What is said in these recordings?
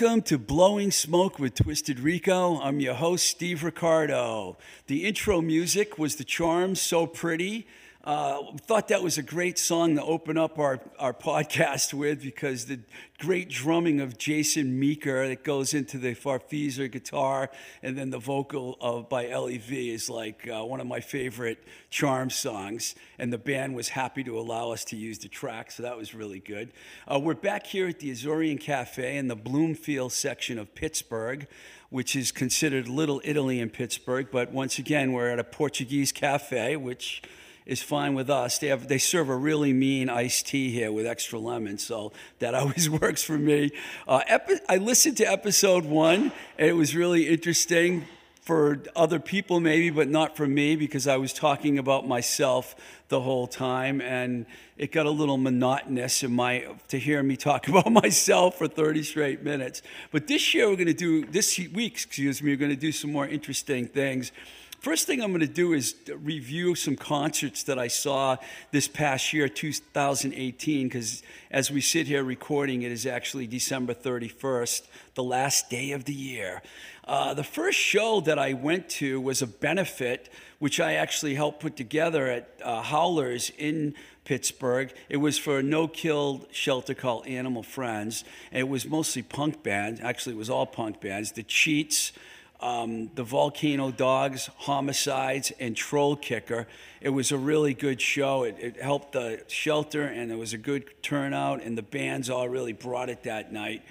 Welcome to Blowing Smoke with Twisted Rico. I'm your host, Steve Ricardo. The intro music was The Charms, So Pretty. Uh, thought that was a great song to open up our, our podcast with because the great drumming of Jason Meeker that goes into the Farfisa guitar and then the vocal of, by LEV is like uh, one of my favorite Charm songs. And the band was happy to allow us to use the track, so that was really good. Uh, we're back here at the Azorean Cafe in the Bloomfield section of Pittsburgh which is considered Little Italy in Pittsburgh. But once again, we're at a Portuguese cafe, which is fine with us. They have they serve a really mean iced tea here with extra lemon, so that always works for me. Uh, epi- I listened to episode one, and it was really interesting for other people maybe, but not for me because I was talking about myself the whole time, and it got a little monotonous in my to hear me talk about myself for 30 straight minutes. But this year we're going to do this week, excuse me, we're going to do some more interesting things. First thing I'm going to do is review some concerts that I saw this past year, 2018, because as we sit here recording, it is actually December 31st, the last day of the year. Uh, the first show that I went to was a benefit, which I actually helped put together at uh, Howlers in Pittsburgh. It was for a no-kill shelter called Animal Friends. And it was mostly punk bands. Actually, it was all punk bands. The Cheats, um, the Volcano Dogs, Homicides, and Troll Kicker. It was a really good show. It, it helped the shelter, and it was a good turnout, and the bands all really brought it that night.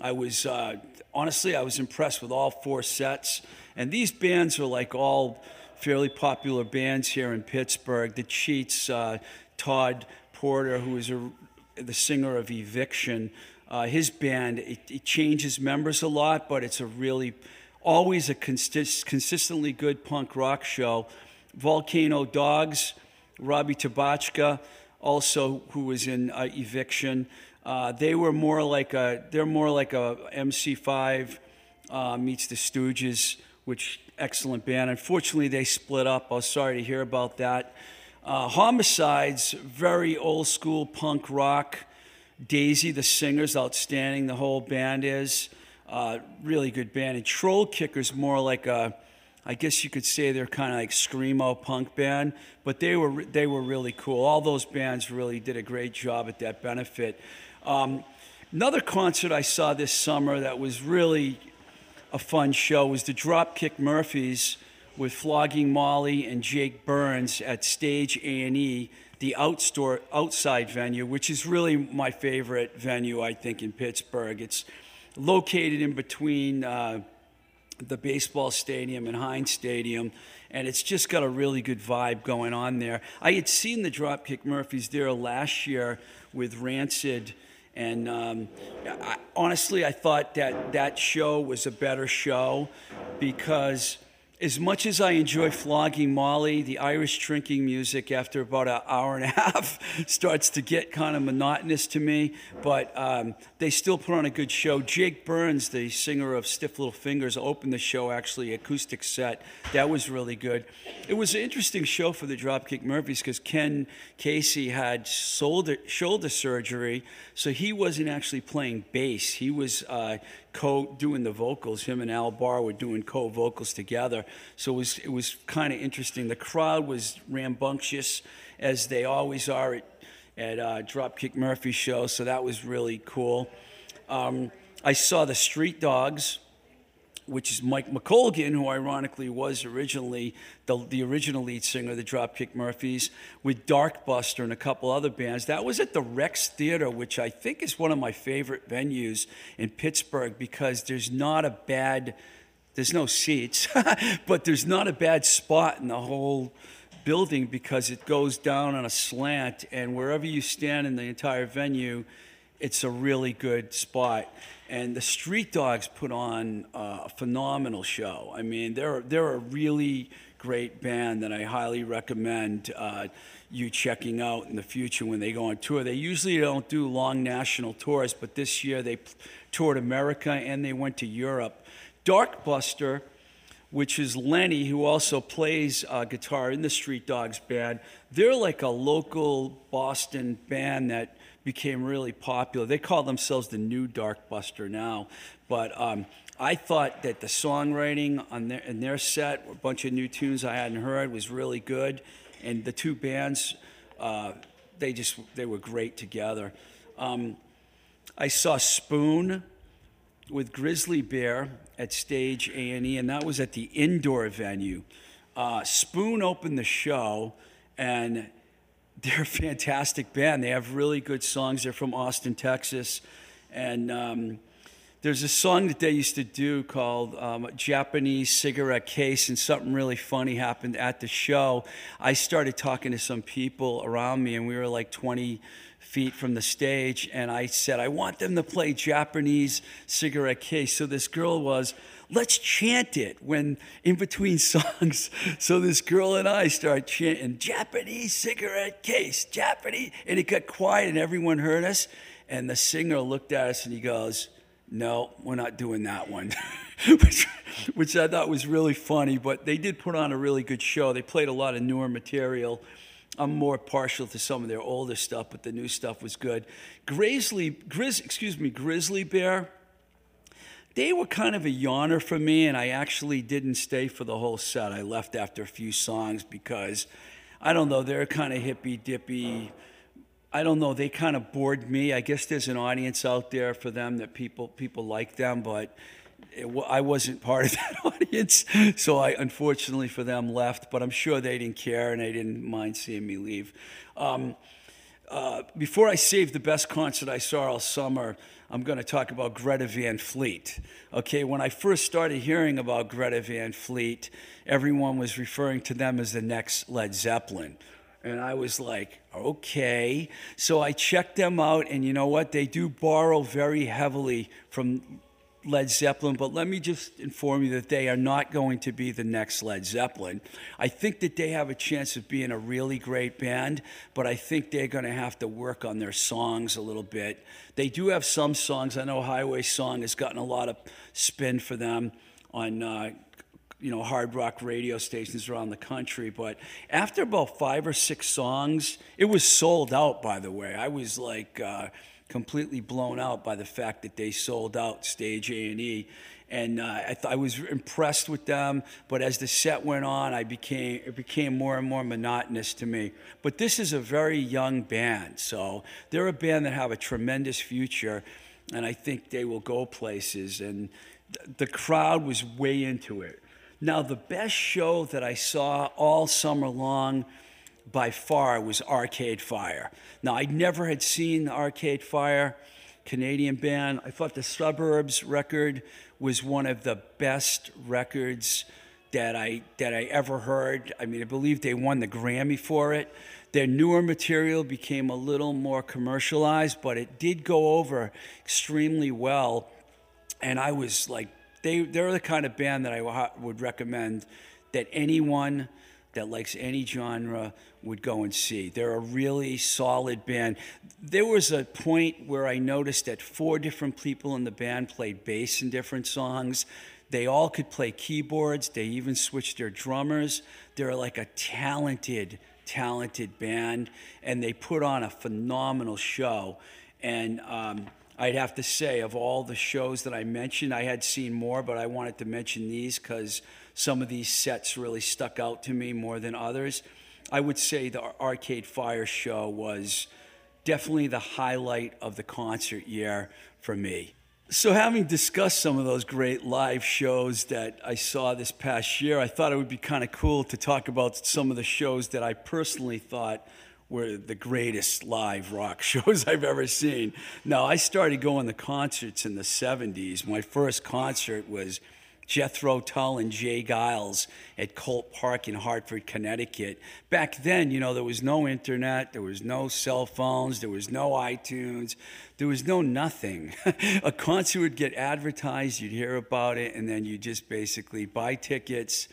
I was, uh, honestly, I was impressed with all four sets. And these bands are like all fairly popular bands here in Pittsburgh. The Cheats, uh, Todd Porter, who is a, the singer of Eviction, uh, his band, it, it changes members a lot, but it's a really always a consist- consistently good punk rock show. Volcano Dogs, Robbie Tabachka, also who was in uh, Eviction. Uh, they were more like a they're more like a MC5 uh, meets the Stooges, which excellent band. Unfortunately, they split up. I was sorry to hear about that. Uh, Homicides, very old school punk rock. Daisy, the singer's outstanding. The whole band is uh, really good band. And Troll Kicker's more like a, I guess you could say they're kind of like screamo punk band, but they were they were really cool. All those bands really did a great job at that benefit. Um, another concert I saw this summer that was really a fun show was the Dropkick Murphys with Flogging Molly and Jake Burns at Stage A&E, the outdoor outside venue, which is really my favorite venue I think in Pittsburgh. It's located in between uh, the baseball stadium and Heinz Stadium, and it's just got a really good vibe going on there. I had seen the Dropkick Murphys there last year with Rancid. And um, I, honestly, I thought that that show was a better show because as much as I enjoy flogging Molly, the Irish drinking music after about an hour and a half starts to get kind of monotonous to me. But um, they still put on a good show. Jake Burns, the singer of Stiff Little Fingers, opened the show actually acoustic set. That was really good. It was an interesting show for the Dropkick Murphys because Ken Casey had shoulder shoulder surgery, so he wasn't actually playing bass. He was uh, co doing the vocals. Him and Al Barr were doing co vocals together. So it was it was kind of interesting. The crowd was rambunctious, as they always are at at uh, Dropkick Murphy show. So that was really cool. Um, I saw the Street Dogs, which is Mike McColgan, who ironically was originally the, the original lead singer of the Dropkick Murphys, with Darkbuster and a couple other bands. That was at the Rex Theater, which I think is one of my favorite venues in Pittsburgh because there's not a bad, there's no seats, but there's not a bad spot in the whole building because it goes down on a slant, and wherever you stand in the entire venue, it's a really good spot. And the Street Dogs put on uh, a phenomenal show. I mean, they're they're a really great band that I highly recommend uh, you checking out in the future when they go on tour. They usually don't do long national tours, but this year they toured America and they went to Europe. Darkbuster, which is Lenny, who also plays uh, guitar in the Street Dogs band, they're like a local Boston band that became really popular. They call themselves the New Darkbuster now, but um, I thought that the songwriting on their in their set, a bunch of new tunes I hadn't heard, was really good, and the two bands, uh, they just they were great together. Um, I saw Spoon with Grizzly Bear at Stage A and E, and that was at the indoor venue. Uh, Spoon opened the show, and they're a fantastic band. They have really good songs. They're from Austin, Texas, and um, there's a song that they used to do called um, Japanese Cigarette Case, and something really funny happened at the show. I started talking to some people around me, and we were like 20 feet from the stage, and I said, I want them to play Japanese Cigarette Case. So this girl was, let's chant it when in between songs. So this girl and I start chanting Japanese cigarette case, Japanese, and it got quiet and everyone heard us. And the singer looked at us and he goes, No, we're not doing that one. which, which I thought was really funny, but they did put on a really good show. They played a lot of newer material. I'm more partial to some of their older stuff, but the new stuff was good. Grizzly, Grizz, excuse me, Grizzly Bear they were kind of a yawner for me, and I actually didn't stay for the whole set. I left after a few songs because I don't know, they're kind of hippy dippy. I don't know, they kind of bored me. I guess there's an audience out there for them that people people like them, but it, I wasn't part of that audience, so I unfortunately for them left. But I'm sure they didn't care and they didn't mind seeing me leave. Um, uh, before I save the best concert I saw all summer, I'm going to talk about Greta Van Fleet. Okay, when I first started hearing about Greta Van Fleet, everyone was referring to them as the next Led Zeppelin. And I was like, okay. So I checked them out, and you know what? They do borrow very heavily from Led Zeppelin, but let me just inform you that they are not going to be the next Led Zeppelin. I think that they have a chance of being a really great band, but I think they're going to have to work on their songs a little bit. They do have some songs. I know Highway Song has gotten a lot of spin for them on. Uh, you know, hard rock radio stations around the country. But after about five or six songs, it was sold out, by the way. I was like, uh, completely blown out by the fact that they sold out stage A and E. And uh, I, th- I was impressed with them, but as the set went on, I became it became more and more monotonous to me. But this is a very young band, so they're a band that have a tremendous future, and I think they will go places. And th- the crowd was way into it. Now, the best show that I saw all summer long by far was Arcade Fire. Now, I never had seen Arcade Fire, Canadian band. I thought the Suburbs record was one of the best records that I that I ever heard. I mean, I believe they won the Grammy for it. Their newer material became a little more commercialized, but it did go over extremely well. And I was like, they they're the kind of band that I would recommend that anyone that likes any genre would go and see. They're a really solid band. There was a point where I noticed that four different people in the band played bass in different songs. They all could play keyboards. They even switched their drummers. They're like a talented, talented band, and they put on a phenomenal show. And um, I'd have to say, of all the shows that I mentioned, I had seen more, but I wanted to mention these because some of these sets really stuck out to me more than others. I would say the Arcade Fire show was definitely the highlight of the concert year for me. So, having discussed some of those great live shows that I saw this past year, I thought it would be kind of cool to talk about some of the shows that I personally thought were the greatest live rock shows I've ever seen. Now, I started going to concerts in the 70s. My first concert was Jethro Tull and J. Geils at Colt Park in Hartford, Connecticut. Back then, you know, there was no internet, there was no cell phones, there was no iTunes, there was no nothing. a concert would get advertised, you'd hear about it, and then you just basically buy tickets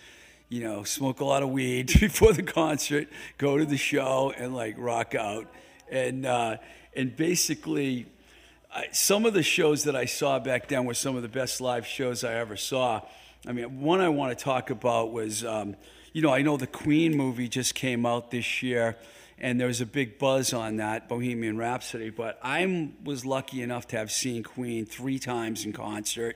you know, smoke a lot of weed before the concert, go to the show, and like rock out. And uh, and basically, I, some of the shows that I saw back then were some of the best live shows I ever saw. I mean, one I want to talk about was, um, you know, I know the Queen movie just came out this year, and there was a big buzz on that, Bohemian Rhapsody. But I was lucky enough to have seen Queen three times in concert,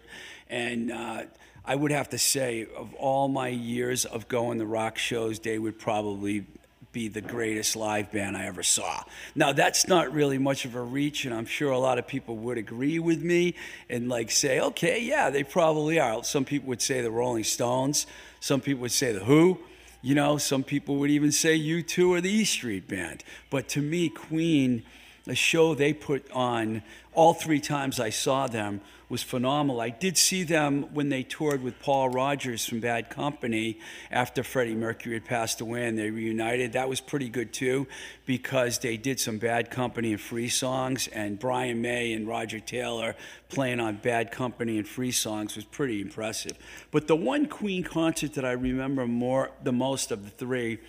and uh, I would have to say, of all my years of going to rock shows, they would probably be the greatest live band I ever saw. Now, that's not really much of a reach, and I'm sure a lot of people would agree with me and like say, okay, yeah, they probably are. Some people would say the Rolling Stones, some people would say the Who. You know, some people would even say U2 or the E Street Band. But to me, Queen, the show they put on all three times I saw them was phenomenal. I did see them when they toured with Paul Rodgers from Bad Company after Freddie Mercury had passed away and they reunited. That was pretty good too because they did some Bad Company and Free songs, and Brian May and Roger Taylor playing on Bad Company and Free songs was pretty impressive. But the one Queen concert that I remember more the most of the three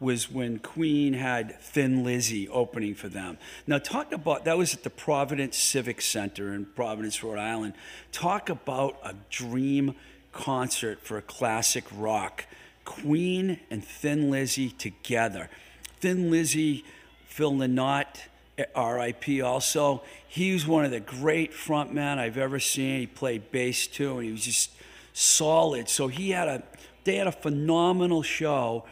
was when Queen had Thin Lizzy opening for them. Now, talk about that was at the Providence Civic Center in Providence, Rhode Island. Talk about a dream concert for a classic rock. Queen and Thin Lizzy together. Thin Lizzy, Phil Lynott, RIP also. He was one of the great frontmen I've ever seen. He played bass too, and he was just solid. So he had a they had a phenomenal show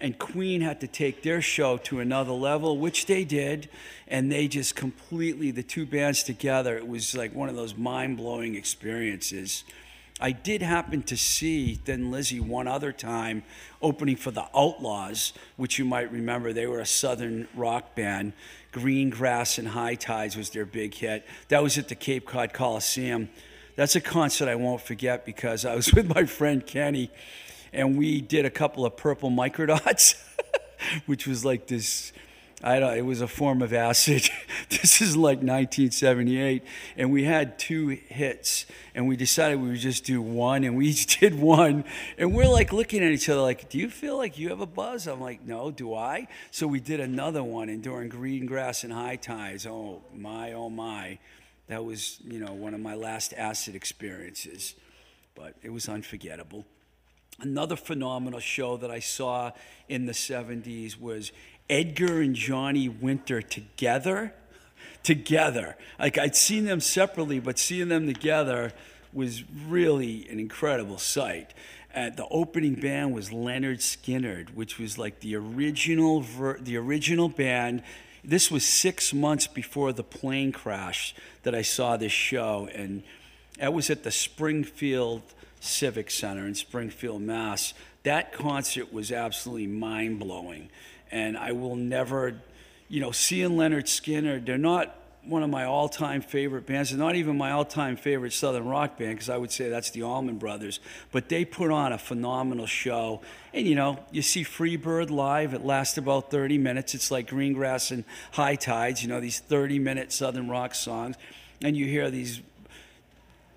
and Queen had to take their show to another level, which they did, and they just completely the two bands together. It was like one of those mind blowing experiences. I did happen to see Thin Lizzy one other time opening for the Outlaws, which you might remember. They were a southern rock band. Green Grass and High Tides was their big hit. That was at the Cape Cod Coliseum. That's a concert I won't forget because I was with my friend Kenny and we did a couple of purple microdots, which was like this. I don't. It was a form of acid. this is like 1978, and we had two hits, and we decided we would just do one, and we each did one, and we're like looking at each other like, "Do you feel like you have a buzz?" I'm like, "No, do I?" So we did another one, and during green grass and high tides, oh my, oh my, that was you know one of my last acid experiences, but it was unforgettable. Another phenomenal show that I saw in the 70s was Edgar and Johnny Winter together. Together. Like I'd seen them separately, but seeing them together was really an incredible sight. Uh, the opening band was Lynyrd Skynyrd, which was like the original ver- the original band. This was six months before the plane crash that I saw this show, and that was at the Springfield Civic Center in Springfield, Mass. That concert was absolutely mind blowing. And I will never, you know, seeing Lynyrd Skynyrd, they're not one of my all time favorite bands. They're not even my all time favorite Southern rock band, because I would say that's the Allman Brothers. But they put on a phenomenal show. And, you know, you see Freebird live, it lasts about 30 minutes. It's like Greengrass and High Tides, you know, these 30 minute Southern rock songs. And you hear these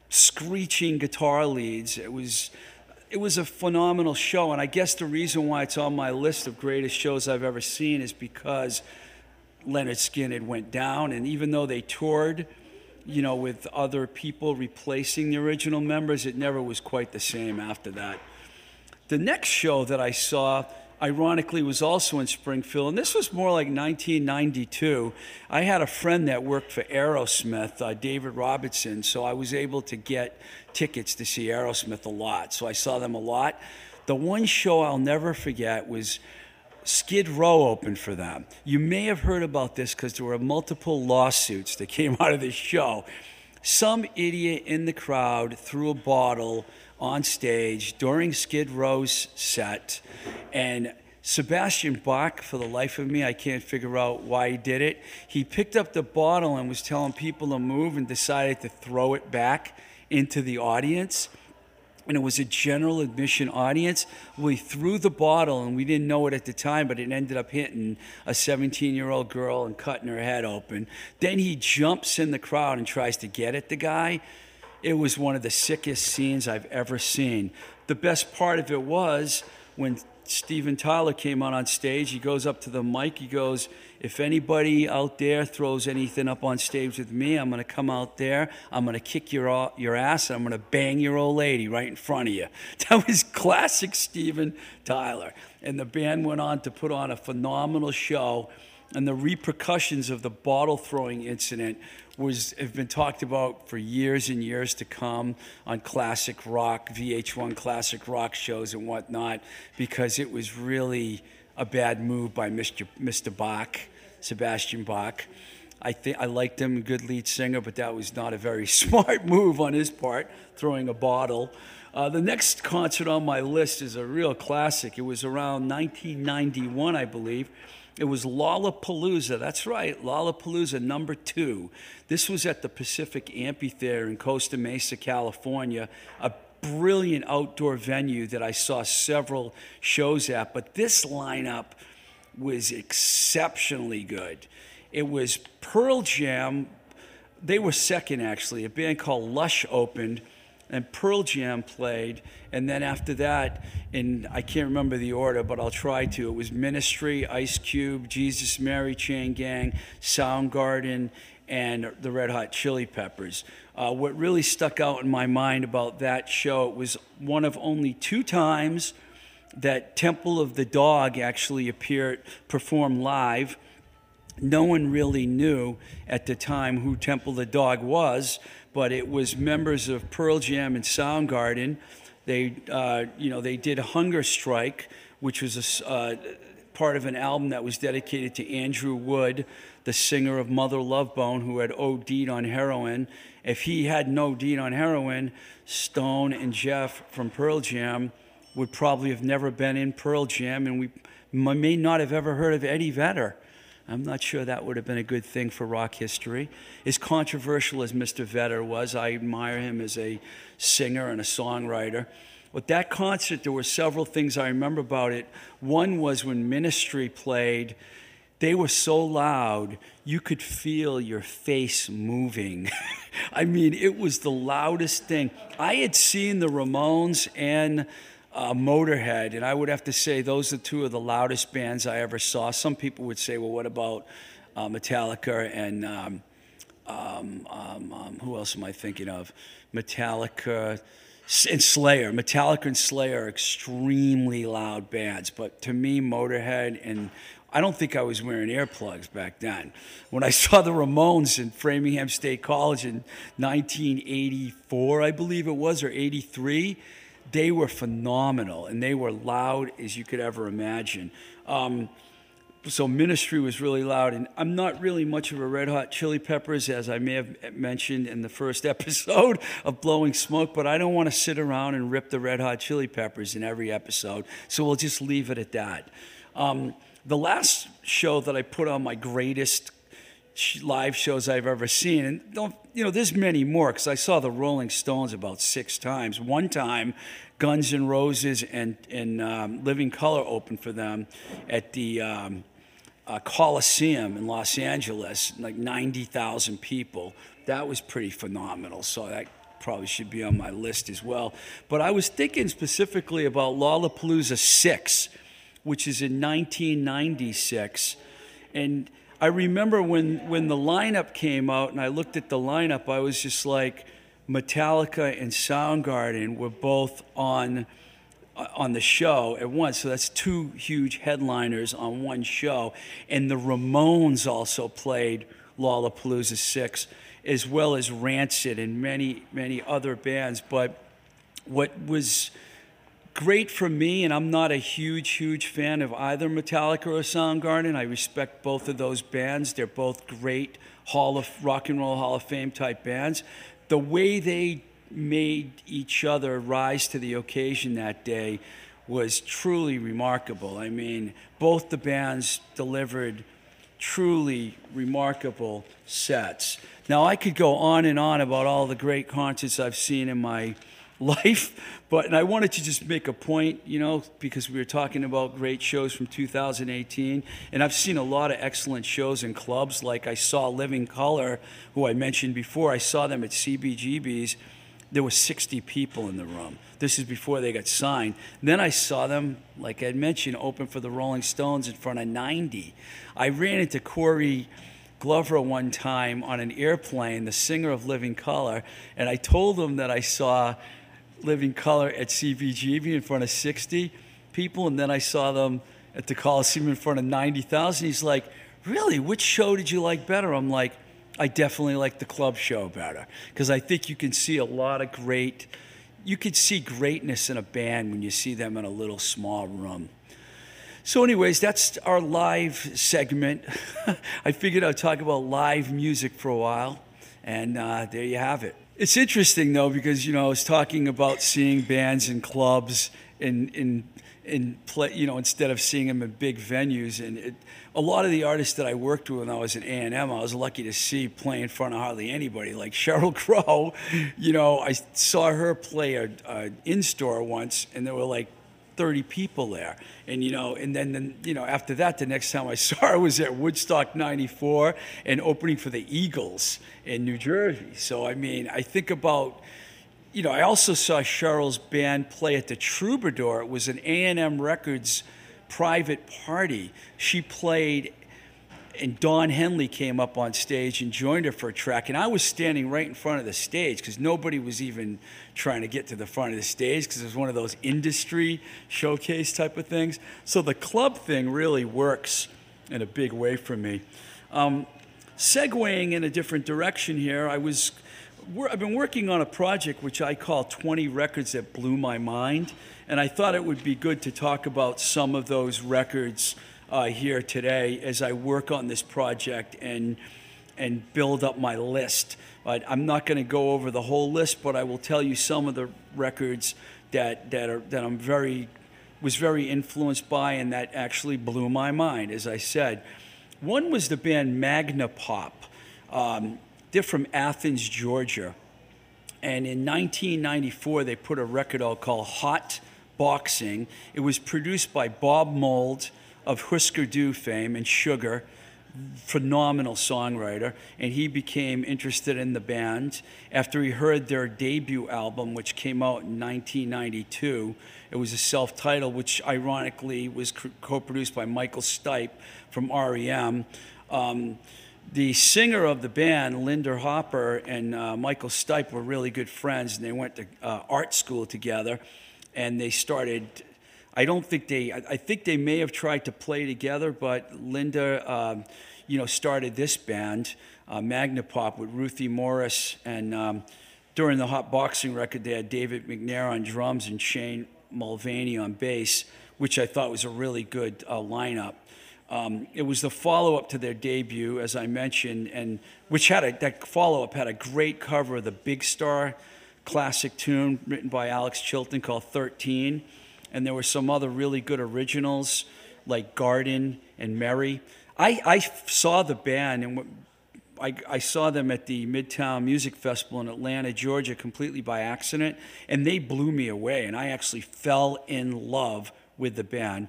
screeching guitar leads. It was it was a phenomenal show, and I guess the reason why it's on my list of greatest shows I've ever seen is because Lynyrd Skynyrd went down, and even though they toured, you know, with other people replacing the original members, it never was quite the same after that. The next show that I saw ironically was also in Springfield, and this was more like 1992. I had a friend that worked for Aerosmith, uh, David Robertson, so I was able to get tickets to see Aerosmith a lot. So I saw them a lot. The one show I'll never forget was Skid Row opened for them. You may have heard about this because there were multiple lawsuits that came out of this show. some idiot in the crowd threw a bottle on stage during Skid Row's set, and Sebastian Bach, for the life of me, I can't figure out why he did it. He picked up the bottle and was telling people to move and decided to throw it back into the audience. And it was a general admission audience. We threw the bottle, and we didn't know it at the time, but it ended up hitting a 17 year old girl and cutting her head open. Then he jumps in the crowd and tries to get at the guy. It was one of the sickest scenes I've ever seen. The best part of it was when Steven Tyler came out on stage. He goes up to the mic. He goes, If anybody out there throws anything up on stage with me, I'm going to come out there. I'm going to kick your, your ass and I'm going to bang your old lady right in front of you. That was classic Steven Tyler. And the band went on to put on a phenomenal show. And the repercussions of the bottle throwing incident was have been talked about for years and years to come on classic rock, VH1 classic rock shows and whatnot, because it was really a bad move by Mr. Mr. Bach, Sebastian Bach. I think I liked him, good lead singer, but that was not a very smart move on his part, throwing a bottle. Uh, the next concert on my list is a real classic. It was around 1991, I believe. It was Lollapalooza. That's right, Lollapalooza number two. This was at the Pacific Amphitheater in Costa Mesa, California, a brilliant outdoor venue that I saw several shows at. But this lineup was exceptionally good. It was Pearl Jam. They were second, actually. A band called Lush opened and Pearl Jam played, and then after that, and I can't remember the order, but I'll try to. It was Ministry, Ice Cube, Jesus, Mary Chain Gang, Soundgarden, and the Red Hot Chili Peppers. Uh, what really stuck out in my mind about that show it was one of only two times that Temple of the Dog actually appeared performed live. No one really knew at the time who Temple the Dog was but it was members of Pearl Jam and Soundgarden. They, uh, you know, they did Hunger Strike, which was a, uh, part of an album that was dedicated to Andrew Wood, the singer of Mother Love Bone, who had OD'd on heroin. If he hadn't OD'd on heroin, Stone and Jeff from Pearl Jam would probably have never been in Pearl Jam, and we may not have ever heard of Eddie Vedder. I'm not sure that would have been a good thing for rock history. As controversial as Mr. Vedder was, I admire him as a singer and a songwriter. With that concert, there were several things I remember about it. One was when Ministry played, they were so loud, you could feel your face moving. I mean, it was the loudest thing. I had seen the Ramones and uh, Motorhead, and I would have to say those are two of the loudest bands I ever saw. Some people would say, well, what about uh, Metallica and um, um, um, um who else am I thinking of? Metallica and Slayer. Metallica and Slayer are extremely loud bands, but to me, Motorhead and I don't think I was wearing earplugs back then. When I saw the Ramones in Framingham State College in 1984, I believe it was, or 83, they were phenomenal and they were loud as you could ever imagine. Um, so ministry was really loud, and I'm not really much of a Red Hot Chili Peppers, as I may have mentioned in the first episode of Blowing Smoke. But I don't want to sit around and rip the Red Hot Chili Peppers in every episode, so we'll just leave it at that. Um, the last show that I put on my greatest live shows I've ever seen. And don't, you know, there's many more because I saw the Rolling Stones about six times. One time, Guns N' Roses and, and um, Living Colour opened for them at the um, uh, Coliseum in Los Angeles, like 90,000 people. That was pretty phenomenal. So that probably should be on my list as well. But I was thinking specifically about Lollapalooza 6, which is in 1996. And I remember when, when the lineup came out and I looked at the lineup, I was just like, Metallica and Soundgarden were both on uh, on the show at once. So that's two huge headliners on one show. And the Ramones also played Lollapalooza 6, as well as Rancid and many, many other bands. But what was great for me, and I'm not a huge, huge fan of either Metallica or Soundgarden. I respect both of those bands. They're both great Hall of Rock and Roll Hall of Fame type bands. The way they made each other rise to the occasion that day was truly remarkable. I mean, both the bands delivered truly remarkable sets. Now, I could go on and on about all the great concerts I've seen in my life, but and I wanted to just make a point, you know, because we were talking about great shows from 2018, and I've seen a lot of excellent shows in clubs. Like I saw Living Color, who I mentioned before. I saw them at CBGB's there were 60 people in the room. This is before they got signed. Then I saw them, like I mentioned, open for the Rolling Stones in front of 90. I ran into Corey Glover one time on an airplane, the singer of Living Color, and I told him that I saw Living Color at CBGB in front of 60 people, and then I saw them at the Coliseum in front of 90,000. He's like, Really? Which show did you like better? I'm like, I definitely like the club show better because I think you can see a lot of great, you can see greatness in a band when you see them in a little small room. So, anyways, that's our live segment. I figured I'd talk about live music for a while, and uh, there you have it. It's interesting though because you know I was talking about seeing bands in clubs in in in play, you know, instead of seeing them in big venues. And it, a lot of the artists that I worked with when I was at A&M, I was lucky to see play in front of hardly anybody. Like Sheryl Crow, you know, I saw her play a, a in-store once, and there were like 30 people there. And, you know, and then, then, you know, after that, the next time I saw her was at Woodstock 94 and opening for the Eagles in New Jersey. So, I mean, I think about you know, I also saw Sheryl's band play at the Troubadour. It was an A&M Records private party. She played, and Don Henley came up on stage and joined her for a track. And I was standing right in front of the stage because nobody was even trying to get to the front of the stage because it was one of those industry showcase type of things. So the club thing really works in a big way for me. Um, segueing in a different direction here, I was I've been working on a project which I call 20 Records That Blew My Mind, and I thought it would be good to talk about some of those records uh, here today as I work on this project and, and build up my list. I'm not going to go over the whole list, but I will tell you some of the records that, that, are, that I'm very, was very influenced by and that actually blew my mind, as I said. One was the band Magnapop. Um, they're from Athens, Georgia. And in 1994, they put a record out called Hot Boxing. It was produced by Bob Mould of Husker Du fame and Sugar, phenomenal songwriter. And he became interested in the band after he heard their debut album, which came out in 1992. It was a self titled, which ironically was co produced by Michael Stipe from REM. Um, the singer of the band, Linda Hopper, and uh, Michael Stipe were really good friends, and they went to uh, art school together, and they started. I don't think they. I think they may have tried to play together, but Linda, um, you know, started this band, uh, Magnapop, with Ruthie Morris, and um, during the hot boxing record, they had David McNair on drums and Shane Mulvaney on bass, which I thought was a really good uh, lineup. Um, it was the follow up to their debut, as I mentioned, and which had a, that follow up had a great cover of the Big Star classic tune written by Alex Chilton called 13. And there were some other really good originals like Garden and Mary. I, I saw the band and I, I, saw them at the Midtown Music Festival in Atlanta, Georgia, completely by accident, and they blew me away. And I actually fell in love with the band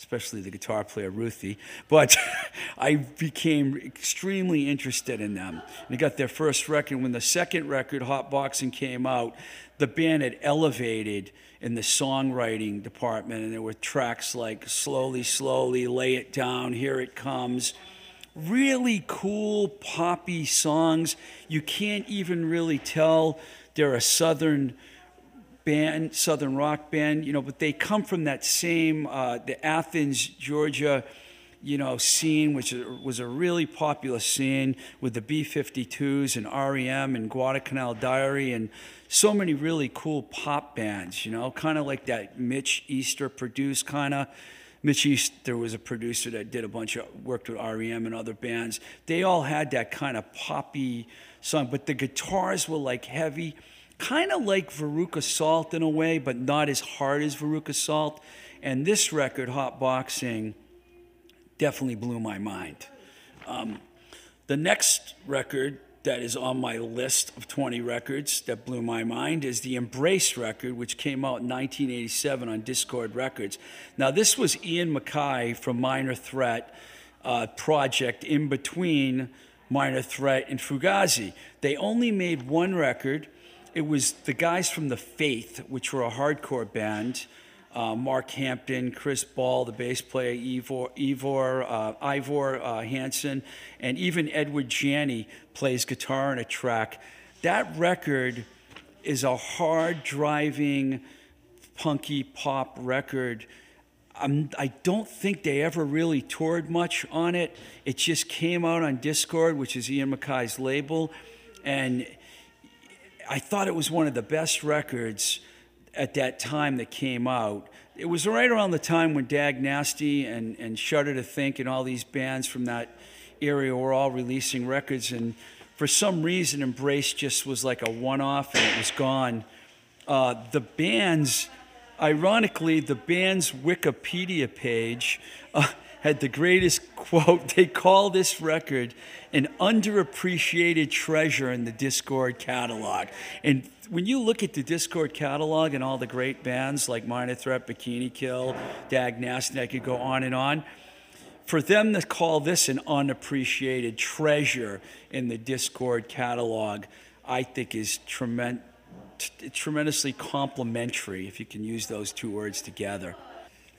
especially the guitar player Ruthie. But I became extremely interested in them. They got their first record. When the second record, Hot Boxing, came out, the band had elevated in the songwriting department, and there were tracks like Slowly, Slowly, Lay It Down, Here It Comes. Really cool, poppy songs. You can't even really tell they're a southern band, Southern rock band, you know, but they come from that same, uh, the Athens, Georgia, you know, scene, which was a really popular scene with the B-52s and REM and Guadalcanal Diary and so many really cool pop bands, you know, kind of like that Mitch Easter produced kind of. Mitch Easter was a producer that did a bunch of worked with REM and other bands. They all had that kind of poppy song, but the guitars were like heavy, kind of like Veruca Salt in a way, but not as hard as Veruca Salt. And this record, Hot Boxing, definitely blew my mind. Um, the next record that is on my list of 20 records that blew my mind is the Embrace record, which came out in 1987 on Dischord Records. Now, this was Ian MacKaye from Minor Threat uh, project in between Minor Threat and Fugazi. They only made one record. It was the guys from The Faith, which were a hardcore band uh, Mark Hampton, Chris Ball, the bass player, Ivor, Ivor, uh, Ivor uh, Hanson, and even Edward Janney plays guitar on a track. That record is a hard driving, punky pop record. I'm, I do not think they ever really toured much on it. It just came out on Dischord, which is Ian MacKaye's label, and I thought it was one of the best records at that time that came out. It was right around the time when Dag Nasty and, and Shudder to Think and all these bands from that area were all releasing records. And for some reason, Embrace just was like a one off and it was gone. Uh, the bands, ironically, the band's Wikipedia page uh, had the greatest quote. They call this record an underappreciated treasure in the Dischord catalog. And when you look at the Dischord catalog and all the great bands like Minor Threat, Bikini Kill, Dag Nasty, I could go on and on. For them to call this an unappreciated treasure in the Dischord catalog, I think is tremendous tremendously complimentary, if you can use those two words together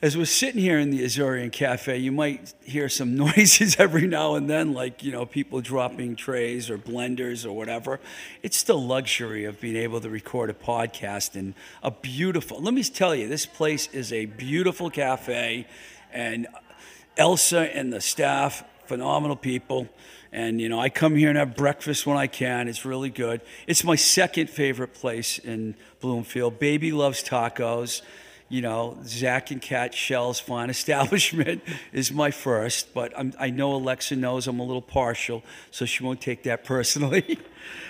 as we're sitting here in the Azorean Cafe, you might hear some noises every now and then, like you know people dropping trays or blenders or whatever. It's the luxury of being able to record a podcast in a beautiful. Let me tell you, this place is a beautiful cafe, and Elsa and the staff, phenomenal people. And you know, I come here and have breakfast when I can. It's really good. It's my second favorite place in Bloomfield. Baby loves tacos you know, Zach and Cat Shell's Fine Establishment is my first, but I'm, i know Alexa knows I'm a little partial, so she won't take that personally.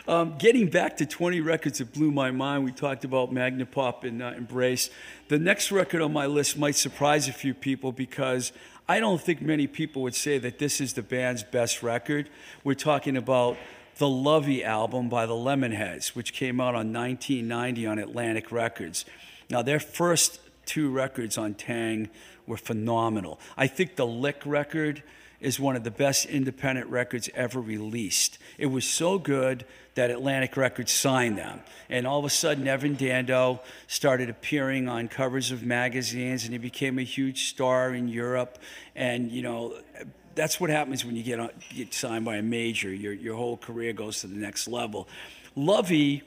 um, getting back to 20 records that blew my mind, we talked about Magnapop and uh, Embrace. The next record on my list might surprise a few people because I don't think many people would say that this is the band's best record. We're talking about the Lovey album by the Lemonheads, which came out on 1990 on Atlantic Records. Now, their first two records on Taang were phenomenal. I think the Lick record is one of the best independent records ever released. It was so good that Atlantic Records signed them. And all of a sudden, Evan Dando started appearing on covers of magazines and he became a huge star in Europe. And, you know, that's what happens when you get, on, get signed by a major. Your, your whole career goes to the next level. Lovey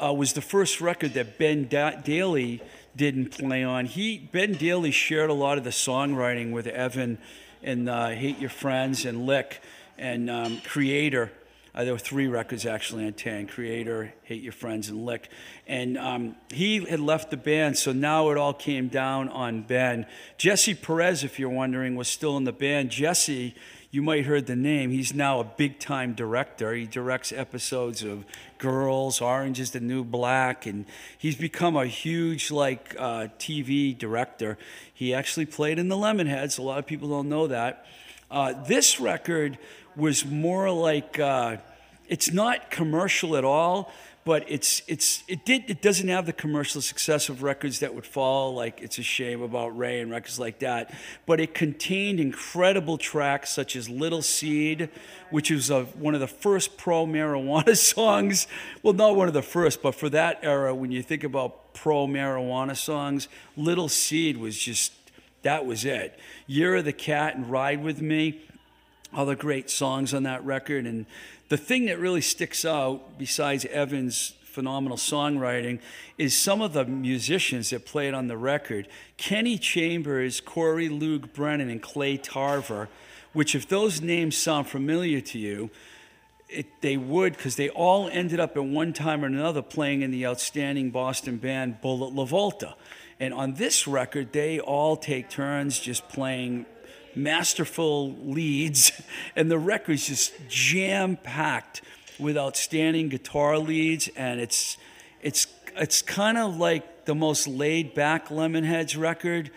uh, was the first record that Ben da- Deily didn't play on. He Ben Deily shared a lot of the songwriting with Evan and uh, Hate Your Friends and Lick and um, Creator. Uh, there were three records actually on Tan Creator, Hate Your Friends, and Lick. And um, he had left the band, so now it all came down on Ben. Jesse Peretz, if you're wondering, was still in the band. Jesse you might heard the name. He's now a big time director. He directs episodes of Girls, Orange is the New Black, and he's become a huge like uh, TV director. He actually played in the Lemonheads. A lot of people don't know that. Uh, this record was more like uh, it's not commercial at all but it's it's it did it doesn't have the commercial success of records that would fall like it's a shame about Ray and records like that but it contained incredible tracks such as Little Seed which was a, one of the first pro marijuana songs. Well not one of the first but for that era when you think about pro marijuana songs Little Seed was just that was it. Year of the Cat and Ride with Me other great songs on that record and the thing that really sticks out, besides Evan's phenomenal songwriting is some of the musicians that played on the record Kenny Chambers, Corey Loog Brennan, and Clay Tarver, which, if those names sound familiar to you, it, they would because they all ended up at one time or another playing in the outstanding Boston band Bullet LaVolta. And on this record, they all take turns just playing masterful leads, and the record's just jam packed with outstanding guitar leads, and it's it's it's kind of like the most laid back Lemonheads record.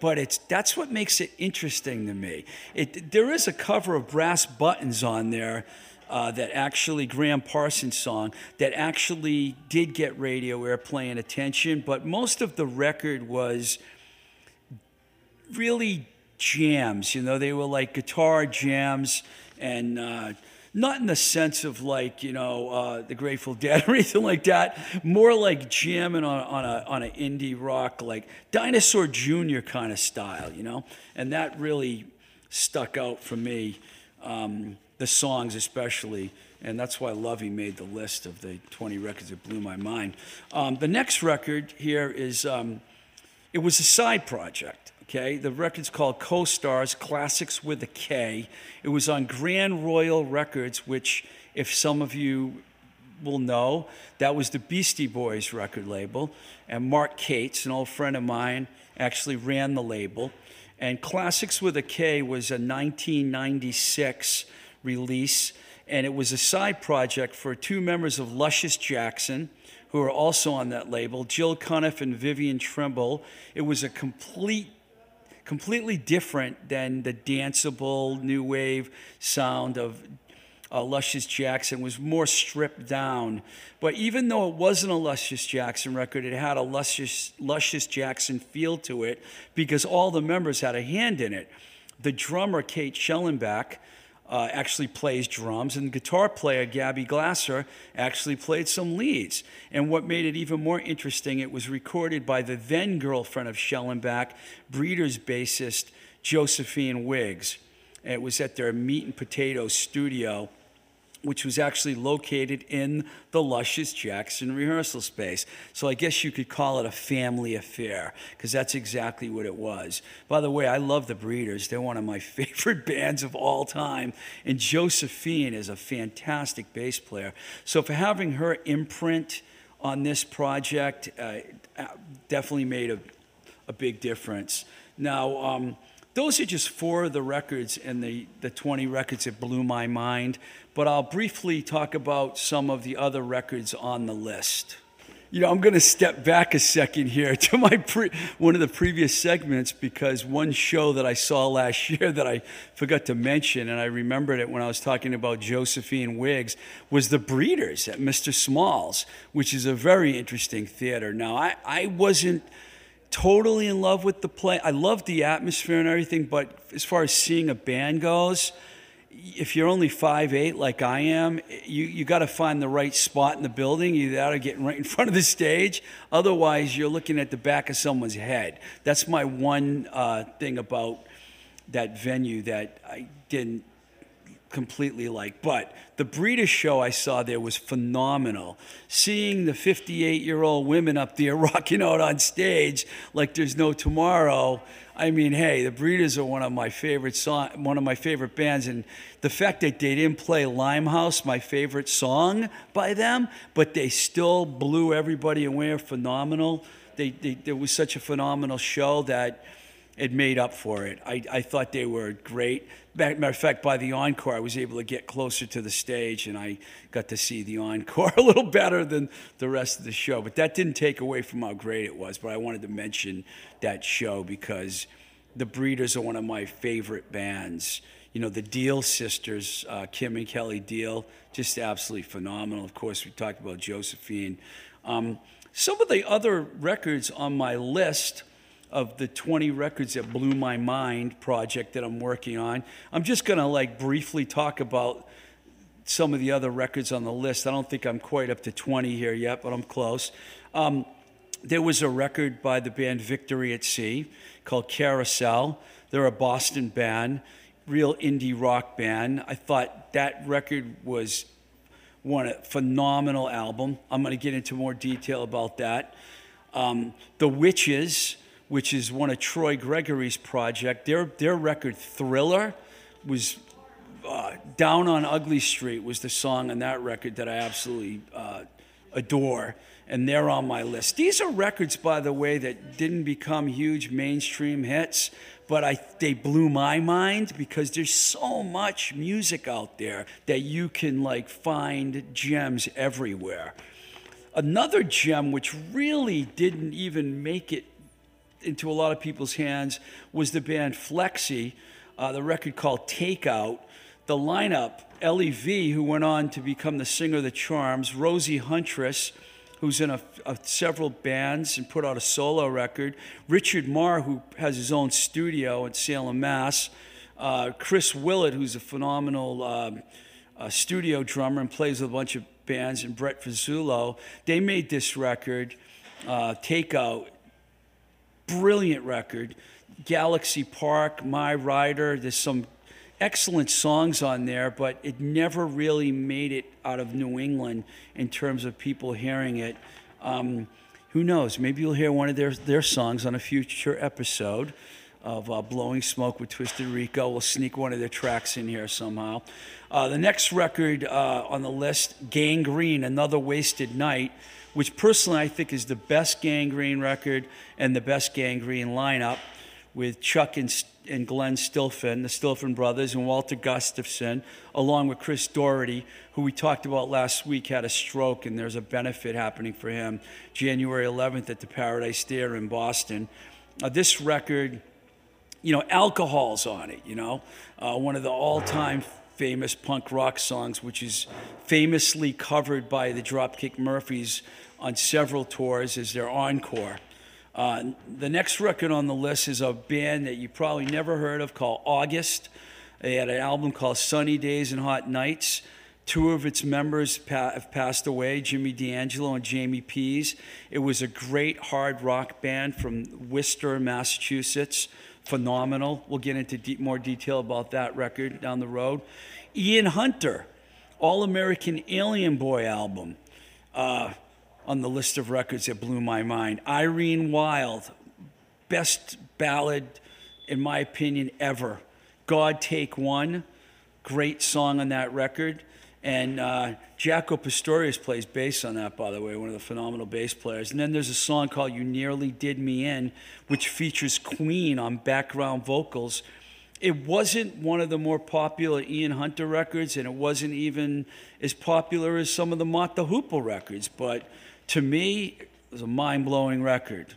But it's that's what makes it interesting to me. It, there is a cover of Brass Buttons on there uh, that actually Gram Parsons song that actually did get radio airplay and attention, but most of the record was really jams. You know, they were like guitar jams and. Uh, not in the sense of like you know uh, the Grateful Dead or anything like that. More like jamming on, on a on an indie rock like Dinosaur Jr. kind of style, you know. And that really stuck out for me. Um, the songs especially, and that's why Lovey made the list of the 20 records that blew my mind. Um, the next record here is um, it was a side project. Okay, the record's called Co Stars Klassics with a K. It was on Grand Royal Records, which, if some of you will know, that was the Beastie Boys record label. And Mark Kates, an old friend of mine, actually ran the label. And Klassics with a K was a 1996 release, and it was a side project for two members of Luscious Jackson who are also on that label, Jill Cunniff and Vivian Trimble. It was a complete completely different than the danceable new wave sound of uh, Luscious Jackson was more stripped down. But even though it wasn't a Luscious Jackson record, it had a Luscious, Luscious Jackson feel to it because all the members had a hand in it. The drummer, Kate Schellenbach, uh, actually plays drums, and guitar player, Gabby Glaser, actually played some leads. And what made it even more interesting, it was recorded by the then girlfriend of Schellenbach, Breeders bassist Josephine Wiggs. And it was at their Meat and Potatoes studio which was actually located in the Luscious Jackson rehearsal space. So I guess you could call it a family affair, because that's exactly what it was. By the way, I love the Breeders. They're one of my favorite bands of all time. And Josephine is a fantastic bass player. So for having her imprint on this project uh, definitely made a, a big difference. Now, um, those are just four of the records and the, the 20 records that blew my mind, but I'll briefly talk about some of the other records on the list. You know, I'm going to step back a second here to my pre- one of the previous segments because one show that I saw last year that I forgot to mention, and I remembered it when I was talking about Josephine Wiggs, was The Breeders at Mr. Small's, which is a very interesting theater. Now, I, I wasn't totally in love with the play. I love the atmosphere and everything, but as far as seeing a band goes, if you're only five eight like I am, you, you got to find the right spot in the building. You got to get right in front of the stage. Otherwise, you're looking at the back of someone's head. That's my one uh, thing about that venue that I didn't completely like. But the Breeders show I saw there was phenomenal. Seeing the 58 year old women up there rocking out on stage like there's no tomorrow. I mean, hey, the Breeders are one of my favorite song, one of my favorite bands, and the fact that they didn't play Limehouse, my favorite song by them, but they still blew everybody away, phenomenal. They, they, it was such a phenomenal show that it made up for it. I, I thought they were great. Matter of fact, by the encore, I was able to get closer to the stage and I got to see the encore a little better than the rest of the show. But that didn't take away from how great it was. But I wanted to mention that show because the Breeders are one of my favorite bands. You know, the Deal sisters, uh, Kim and Kelly Deal, just absolutely phenomenal. Of course, we talked about Josephine. Um, some of the other records on my list of the 20 records that blew my mind project that I'm working on. I'm just going to like briefly talk about some of the other records on the list. I don't think I'm quite up to 20 here yet, but I'm close. Um, there was a record by the band Victory at Sea called Carousel. They're a Boston band, real indie rock band. I thought that record was One a phenomenal album. I'm going to get into more detail about that. Um, the Witches, which is one of Troy Gregory's project, their their record Thriller was uh, Down on Ugly Street was the song on that record that I absolutely uh, adore, and they're on my list. These are records, by the way, that didn't become huge mainstream hits, but I they blew my mind because there's so much music out there that you can like find gems everywhere. Another gem which really didn't even make it into a lot of people's hands was the band Flexi, uh, the record called Takeout. The lineup, Ellie V, who went on to become the singer of the Charms, Rosie Huntress, who's in a, a, several bands and put out a solo record, Richard Marr, who has his own studio in Salem, Mass, uh, Chris Willett, who's a phenomenal um, uh, studio drummer and plays with a bunch of bands, and Brett Fazzulo. They made this record, uh, Takeout, brilliant record. Galaxy Park, My Rider, there's some excellent songs on there, but it never really made it out of New England in terms of people hearing it. Um, who knows? Maybe you'll hear one of their, their songs on a future episode of uh, Blowing Smoke with Twisted Rico. We'll sneak one of their tracks in here somehow. Uh, the next record uh, on the list, Gang Green, Another Wasted Night, which personally I think is the best Gang Green record and the best Gang Green lineup with Chuck and, and Glenn Stilphen, the Stilphen brothers, and Walter Gustafson, along with Chris Doherty, who we talked about last week, had a stroke, and there's a benefit happening for him January 11th at the Paradise Theater in Boston. Uh, this record, you know, alcohol's on it, you know, uh, one of the all time famous punk rock songs, which is famously covered by the Dropkick Murphys on several tours as their encore. Uh, the next record on the list is a band that you probably never heard of called August. They had an album called Sunny Days and Hot Nights. Two of its members pa- have passed away, Jimmy D'Angelo and Jamie Pease. It was a great hard rock band from Worcester, Massachusetts. Phenomenal. We'll get into more detail about that record down the road. Ian Hunter, All American Alien Boy album. Uh, on the list of records that blew my mind. Irene Wilde, best ballad, in my opinion, ever. God Take One, great song on that record. And uh, Jaco Pastorius plays bass on that, by the way, one of the phenomenal bass players. And then there's a song called You Nearly Did Me In, which features Queen on background vocals. It wasn't one of the more popular Ian Hunter records, and it wasn't even as popular as some of the Mott the Hoople records, but to me, it was a mind blowing record.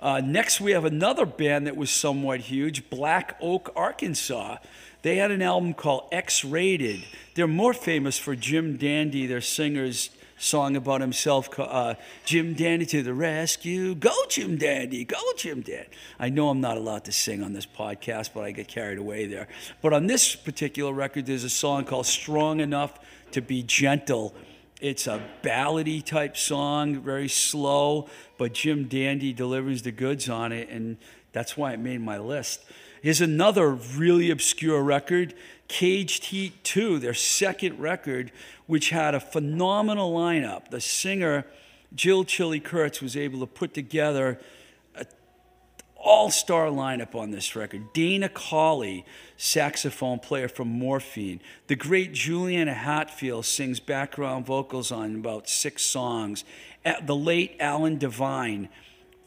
Uh, next, we have another band that was somewhat huge Black Oak, Arkansas. They had an album called X Rated. They're more famous for Jim Dandy, their singer's song about himself, uh, Jim Dandy to the rescue. Go, Jim Dandy, go, Jim Dandy. I know I'm not allowed to sing on this podcast, but I get carried away there. But on this particular record, there's a song called Strong Enough to Be Gentle it's a ballady type song, very slow, but Jim Dandy delivers the goods on it, and that's why it made my list. Here's another really obscure record, Caged Heat 2, their second record, which had a phenomenal lineup. The singer, Jill Chili Kurtz, was able to put together an all star lineup on this record. Dana Colley, saxophone player from Morphine. The great Juliana Hatfield sings background vocals on about six songs. The late Alan Devine,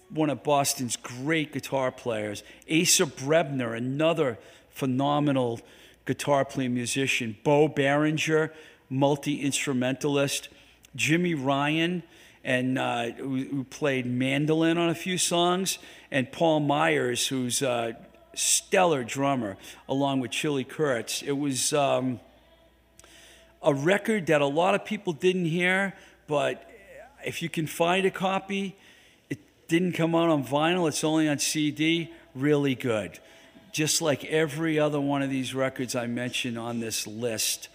one of Boston's great guitar players. Asa Brebner, another phenomenal guitar playing musician. Bo Berenger, multi instrumentalist. Jimmy Ryan, and uh, who, played mandolin on a few songs, and Paul Myers, who's a stellar drummer, along with Chili Kurtz. It was um, a record that a lot of people didn't hear, but if you can find a copy, it didn't come out on vinyl, it's only on CD, really good. Just like every other one of these records I mentioned on this list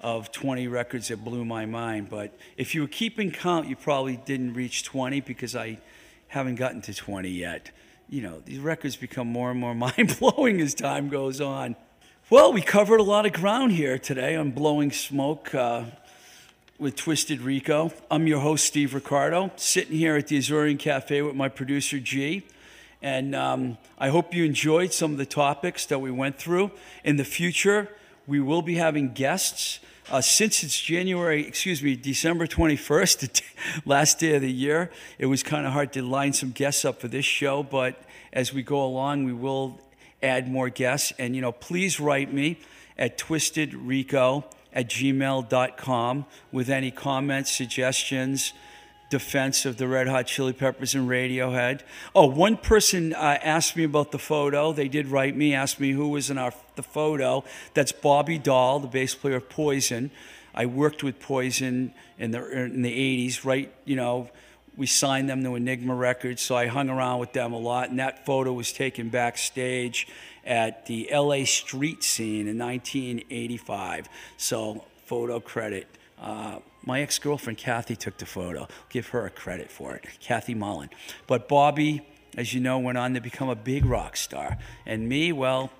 of 20 records that blew my mind. But if you were keeping count, you probably didn't reach 20 because I haven't gotten to 20 yet. You know, these records become more and more mind blowing as time goes on. Well, we covered a lot of ground here today on Blowing Smoke. Uh, with Twisted Rico. I'm your host, Steve Ricardo, sitting here at the Azorean Cafe with my producer, G. And um, I hope you enjoyed some of the topics that we went through. In the future, we will be having guests. Uh, since it's January, excuse me, December 21st, the t- last day of the year, it was kind of hard to line some guests up for this show. But as we go along, we will add more guests. And, you know, please write me at twistedrico at gmail.com with any comments, suggestions, defense of the Red Hot Chili Peppers and Radiohead. Oh, one person uh, asked me about the photo. They did write me, asked me who was in our the photo. That's Bobby Dall, the bass player of Poison. I worked with Poison in the in the 80s, right? You know, we signed them to Enigma Records, so I hung around with them a lot. And that photo was taken backstage at the LA street scene in 1985. So, photo credit. Uh, my ex girlfriend Kathy took the photo. Give her a credit for it, Kathy Mullen. But Bobby, as you know, went on to become a big rock star. And me, well,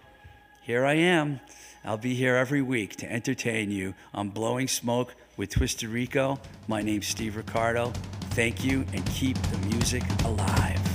here I am. I'll be here every week to entertain you on Blowing Smoke with Twisted Rico. My name's Steve Ricardo. Thank you and keep the music alive.